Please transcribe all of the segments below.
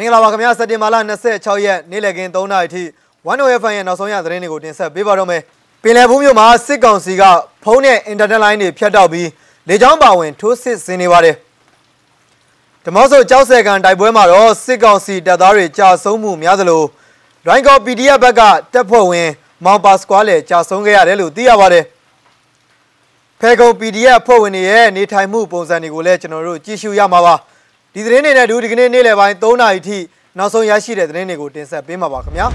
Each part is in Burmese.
မင်္ဂလာပါခင်ဗျာစက်တင်ဘာလ26ရက်နေ့လည်ခင်း3နာရီထိ 1OFN ရဲ့နောက်ဆုံးရသတင်းတွေကိုတင်ဆက်ပေးပါတော့မယ်ပင်လယ်ဘူးမြို့မှာစစ်ကောင်စီကဖုန်းနဲ့အင်တာနက်လိုင်းတွေဖြတ်တောက်ပြီးလေကြောင်းပါဝင်ထိုးစစ်ဆင်နေပါတယ်ဓမော့ဆိုကြောက်ဆယ်ကန်တိုက်ပွဲမှာတော့စစ်ကောင်စီတပ်သားတွေကြာဆုံးမှုများသလိုရိုင်းကော PDF ဘက်ကတပ်ဖွဲ့ဝင်မောင်ပါစကွာလည်းကြာဆုံးခဲ့ရတယ်လို့သိရပါတယ်ဖဲကုံ PDF ဖွဲ့ဝင်တွေရဲ့နေထိုင်မှုပုံစံတွေကိုလည်းကျွန်တော်တို့ကြည့်ရှုရမှာပါ ဒီသတင်းတွေနဲ့ဒူဒီကနေ့နေ့လယ်ပိုင်း3နာရီထိနောက်ဆုံးရရှိတဲ့သတင်းတွေကိုတင်ဆက်ပေးမှာပါခင်ဗျာ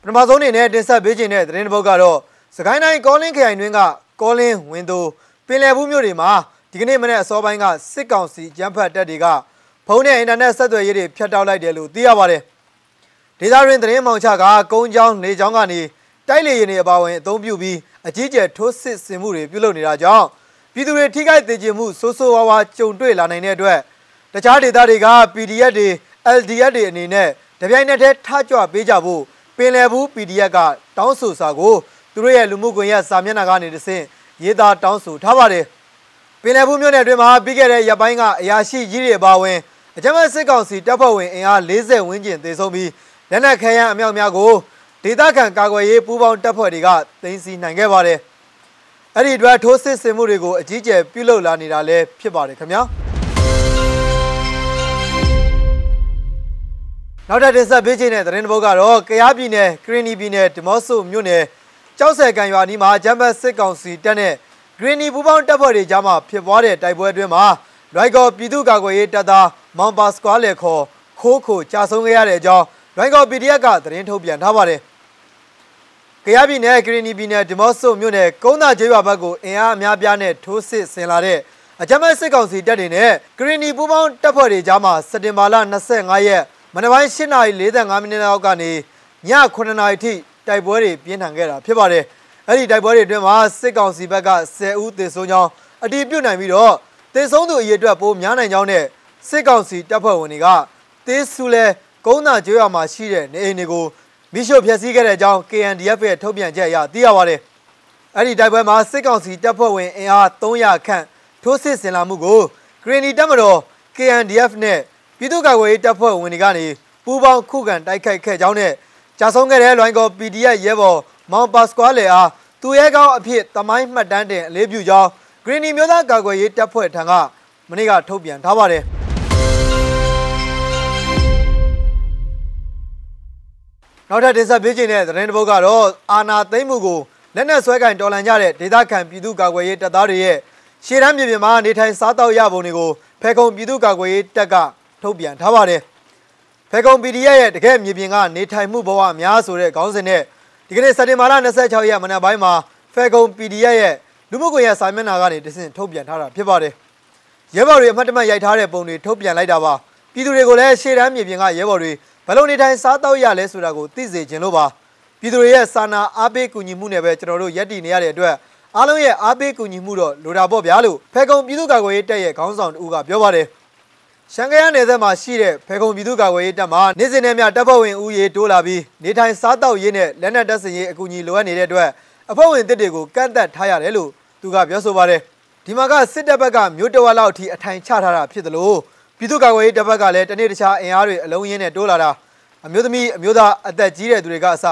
ပထမဆုံးအနေနဲ့တင်ဆက်ပေးခြင်းတဲ့သတင်းတစ်ပုဒ်ကတော့စကိုင်းတိုင်းကောလင်းခရိုင်တွင်းကကောလင်းဝင်းသူပင်လယ်ဘူးမြို့တွေမှာဒီကနေ့မနေ့အစောပိုင်းကစစ်ကောင်စီကြမ်းဖက်တပ်တွေကဖုန်းနဲ့အင်တာနက်ဆက်သွယ်ရေးတွေဖျက်တောက်လိုက်တယ်လို့သိရပါတယ်ဒေသတွင်းသတင်းမှောင်ချကကုန်းချောင်းနေချောင်းကနေတိုက်လေရင်တွေအပါအဝင်အသုံးပြုပြီးအကြီးကျယ်ထိုးစစ်ဆင်မှုတွေပြုလုပ်နေတာကြောင့် ပြည်သူတွေထိခိုက်ဒေကျင်မှုဆိုးဆိုးဝါးဝါကြုံတွေ့လာနိုင်တဲ့အတွက်တခြားဒေသတွေက PDF တွေ LDF တွေအနေနဲ့တပြိုင်နက်တည်းထကြွပေးကြဖို့ပင်လယ်ဘူး PDF ကတောင်းဆိုစာကိုသူတို့ရဲ့လူမှုကွန်ရက်စာမျက်နှာကနေတဆင့်ရေးသားတောင်းဆိုထားပါတယ်ပင်လယ်ဘူးမြို့နယ်အတွင်းမှာပြီးခဲ့တဲ့ရက်ပိုင်းကအရာရှိကြီးတွေအပါအဝင်အကြမ်းဖက်စစ်ကောင်စီတပ်ဖွဲ့ဝင်အင်အား40ဝန်းကျင်သေဆုံးပြီးလက်နက်ခဲယမ်းအမြောက်များကိုဒေသခံကာကွယ်ရေးပူးပေါင်းတပ်ဖွဲ့တွေကတင်စီနိုင်ခဲ့ပါတယ်။ အဲ့ဒီအတွက်ထိုးစစ်ဆင်မှုတွေကိုအကြီးကျယ်ပြုလုပ်လာနေတာလည်းဖြစ်ပါတယ်ခင်ဗျာနောက်ထပ်တင်ဆက်ပေးခြင်းတဲ့သတင်းတစ်ပုဒ်ကတော့ကယားပြည်နယ်ကရင်နီပြည်နယ်ဒီမော့ဆိုမြို့နယ်ကြောက်ဆယ်ကန်ရွာနီးမှာဂျမ်ဘတ်စစ်ကောင်စီတပ်နဲ့ဂရင်းနီပူပေါင်းတပ်ဖွဲ့တွေကြားမှာဖြစ်ပွားတဲ့တိုက်ပွဲအတွင်းမှာလွိုက်ကော်ပြည်သူ့ကာကွယ်ရေးတပ်သားမောင်ပါစကွာလေခေါ်ခိုးခိုကြာဆုံးခဲ့ရတဲ့အကြောင်းလွိုက်ကော် PDF ကသတင်းထုတ်ပြန်ထားပါတယ်။ ကယားပြည်နယ်ကရင်နီပြည်နယ်ဒီမော့ဆိုမြို့နယ်ကုန်းသာကျေးရွာဘက်ကိုအင်အားအများပြားနဲ့ထိုးစစ်ဆင်လာတဲ့အကြမ်းဖက်စစ်ကောင်စီတပ်တွေနဲ့ကရင်နီပူးပေါင်းတပ်ဖွဲ့တွေကြားမှာစက်တင်ဘာလ25ရက်မနက်ပိုင်း8:45မိနစ်လောက်ကနေည9:00နာရီထိတိုက်ပွဲတွေပြင်းထန်ခဲ့တာဖြစ်ပါတယ်။အဲ့ဒီတိုက်ပွဲတွေအတွင်းမှာစစ်ကောင်စီဘက်က10ဦးသေဆုံးကြောင်းအတည်ပြုနိုင်ပြီးတော့သေဆုံးသူအရေအတွက်ပိုများနိုင်ကြောင်းနဲ့စစ်ကောင်စီတပ်ဖွဲ့ဝင်တွေကတေးဆူလဲကုန်းသာကျေးရွာမှာရှိတဲ့နေအိမ်တွေကို မိရှုဖျက်ဆီးခဲ့တဲ့အကြောင်း KNDF ရဲ့ထုတ်ပြန်ချက်အရသိရပါတယ်။အဲ့ဒီတိုက်ပွဲမှာစစ်ကောင်စီတပ်ဖွဲ့ဝင်အင်အား300ခန့်ထိုးစစ်ဆင်လာမှုကိုဂရီနီတပ်မတော် KNDF နဲ့ပြည်သူ့ကာကွယ်ရေးတပ်ဖွဲ့ဝင်တွေကနေပူးပေါင်းခုခံတိုက်ခိုက်ခဲ့ကြောင်းနဲ့ကြာဆုံးခဲ့တဲ့လွိုင်းကော PDF ရဲဘော်မောင်ပါစကွာလေအားသူရဲကောင်းအဖြစ်တမိုင်းမှတ်တမ်းတင်အလေးပြုကြောင်းဂရီနီမျိုးသားကာကွယ်ရေးတပ်ဖွဲ့ထံကမနေ့ကထုတ်ပြန်ထားပါတယ်။ နောက်ထပ်တင်ဆက်ပေးခြင်းတဲ့သတင်းတစ်ပုဒ်ကတော့အာနာသိမ့်မှုကိုလက်နက်ဆွဲကင်တော်လှန်ကြတဲ့ဒေသခံပြည်သူ့ကာကွယ်ရေးတပ်သားတွေရဲ့ရှေ့တန်းမြေပြင်မှာနေထိုင်စားတောက်ရပုံတွေကိုဖဲခုံပြည်သူ့ကာကွယ်ရေးတပ်ကထုတ်ပြန်ထားပါတယ်။ဖဲခုံ PDF ရဲ့တကယ်မြေပြင်ကနေထိုင်မှုဘဝအများဆိုတဲ့ခေါင်းစဉ်နဲ့ဒီကနေ့စက်တင်ဘာလ26ရက်မနက်ပိုင်းမှာဖဲခုံ PDF ရဲ့လူမှုကွန်ရက်စာမျက်နှာကနေတဆင့်ထုတ်ပြန်ထားတာဖြစ်ပါတယ်။ရဲဘော်တွေအမှတ်တမဲ့ရိုက်ထားတဲ့ပုံတွေထုတ်ပြန်လိုက်တာပါ။ ပြည်သူတွေကိုလည်းရှေ့တန်းမြေပြင်ကရဲဘော်တွေဘယ်လိုနေထိုင်စားတော့ရလဲဆိုတာကိုသိစေခြင်းလို့ပါပြည်သူတွေရဲ့စာနာအားပေးကူညီမှုနဲ့ပဲကျွန်တော်တို့ယက်တည်နေရတဲ့အတွက်အားလုံးရဲ့အားပေးကူညီမှုတော့လိုတာပေါ့ဗျာလို့ဖေကုံပြည်သူ့ကာကွယ်ရေးတပ်ရဲ့ခေါင်းဆောင်တူကပြောပါတယ်ရှန်ကရနယ်သက်မှာရှိတဲ့ဖေကုံပြည်သူ့ကာကွယ်ရေးတပ်မှာနေ့စဉ်နဲ့မျှတပ်ဖွဲ့ဝင်ဦးရေတိုးလာပြီးနေထိုင်စားတော့ရေးနဲ့လက်နက်တပ်စင်ရေးအကူအညီလိုအပ်နေတဲ့အတွက်အဖွဲ့ဝင်တစ်တွေကိုကန့်သက်ထားရတယ်လို့သူကပြောဆိုပါတယ်ဒီမှာကစစ်တပ်ဘက်ကမြို့တဝက်လောက်အထိအထိုင်ချထားတာဖြစ်တယ်လို့ ပြည်သူ့ကာကွယ်ရေးတပ်ဖက်ကလည်းတနေ့တခြားအင်အားတွေအလုံးရင်းနဲ့တိုးလာတာအမျိုးသမီးအမျိုးသားအသက်ကြီးတဲ့သူတွေကအစ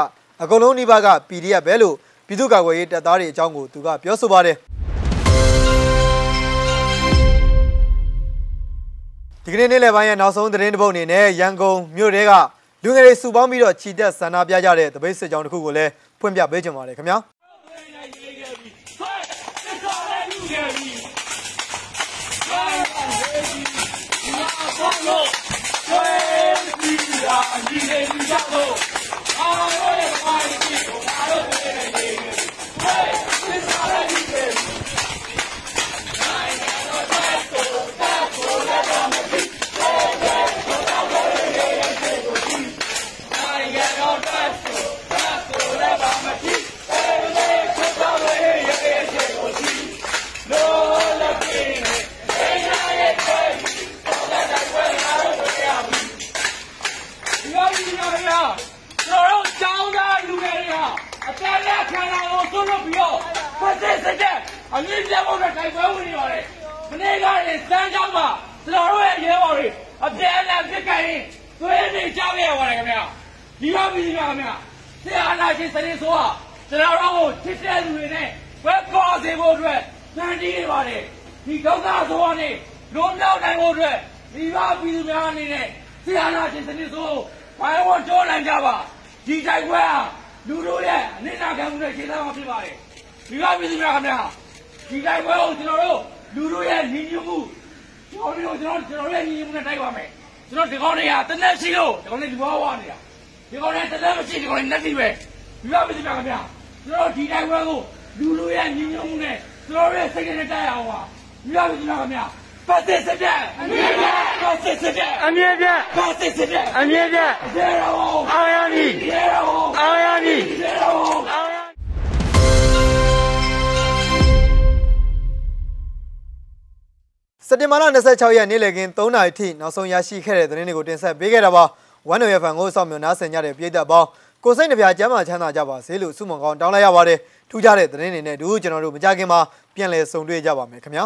အကုန်လုံးနှိပါက PDF ပဲလို့ပြည်သူ့ကာကွယ်ရေးတပ်သားတွေအကြောင်းကိုသူကပြောဆိုပါတယ်ဒီကနေ့နေ့လယ်ပိုင်းရဲ့နောက်ဆုံးသတင်းတစ်ပုဒ်အနေနဲ့ရန်ကုန်မြို့ထဲကလူငယ်တွေစုပေါင်းပြီးတော့ခြိတက်ဆန္ဒပြကြတဲ့တပိတ်စစ်ကြောင်းတစ်ခုကိုလည်းဖွင့်ပြပေးချင်ပါတယ်ခင်ဗျာ။ ညီနေ လက်ခံတာကိုသွတ်လို့ပြီးတော့ဖက်စစ်စစ်တဲ့အမြင့်ပြတ်ဖို့နဲ့တိုက်ပွဲဝင်နေပါတယ်မနေ့ကရင်စမ်းကြောင်းမှာကျွန်တော်တို့ရဲ့ရဲဘော်တွေအပြင်းအထန်ပြစ်ကြရင်သွေးနေကြောက်ရပါတယ်ခင်ဗျာဒီပါပြီခင်ဗျာဆရာနာရှင်စနေဆိုကကျွန်တော်တို့ကိုချစ်တဲ့လူတွေနဲ့ဝက်ပေါ်စေဖို့အတွက်စံတီးနေပါတယ်ဒီဒုက္ခဆိုကနေလွန်မြောက်နိုင်ဖို့အတွက်ဒီပါပြည်သူများအနေနဲ့ဆရာနာရှင်စနေဆိုဘိုင်းဝကြောနိုင်ကြပါဒီတိုက်ပွဲဟာလူတို့ရဲ့အနစ်နာခံမှုနဲ့ခြေသားမှာဖြစ်ပါတယ်ဒီပါပြည်သူများခင်ဗျာ ဒီတိုင်းပွဲကိုကျွန်တော်တို့လူတို့ရဲ့ညီညွတ်မှုကျွန်တော်တို့ကျွန်တော်ကျွန်တော်ရဲ့ညီညွတ်မှုနဲ့တိုက်ပါမယ်ကျွန်တော်ဒီကောင်းတွေကတနက်ရှိလို့ဒီကောင်းတွေဒီဘောဝနေတာဒီကောင်းတွေတနက်မရှိဒီကောင်းတွေလက်ရှိပဲဒီလိုမရှိပါခင်ဗျာကျွန်တော်ဒီတိုင်းပွဲကိုလူတို့ရဲ့ညီညွတ်မှုနဲ့ကျွန်တော်ရဲ့စိတ်နဲ့တိုက်အောင်ပါဒီလိုမရှိပါခင်ဗျာပတ်သက်စတဲ့အမြဲတမ်းပတ်သက်စတဲ့အအမြဲပြတ်ပတ်သက်စတဲ့အအမြဲပြတ်ရေရောအောင်ရမည်ရေရောအောင်ရမည်ရေရောအောင်ရ စက်တင်ဘာလ26ရက်နေ့လည်ခင်း3နာရီထိနောက်ဆုံးရရှိခဲ့တဲ့သတင်းတွေကိုတင်ဆက်ပေးခဲ့တာပါဝမ်နိုရဖန်ကိုစောင့်မျှော်နားဆင်ကြတဲ့ပြည်သက်ပေါင်းကိုစိတ်နှပြကျမ်းမာချမ်းသာကြပါစေလို့ဆုမွန်ကောင်းတောင်းလိုက်ရပါတယ်ထူးခြားတဲ့သတင်းတွေနဲ့တို့ကျွန်တော်တို့မကြခင်မှာပြန်လည်ဆုံတွေ့ကြပါမယ်ခင်ဗျာ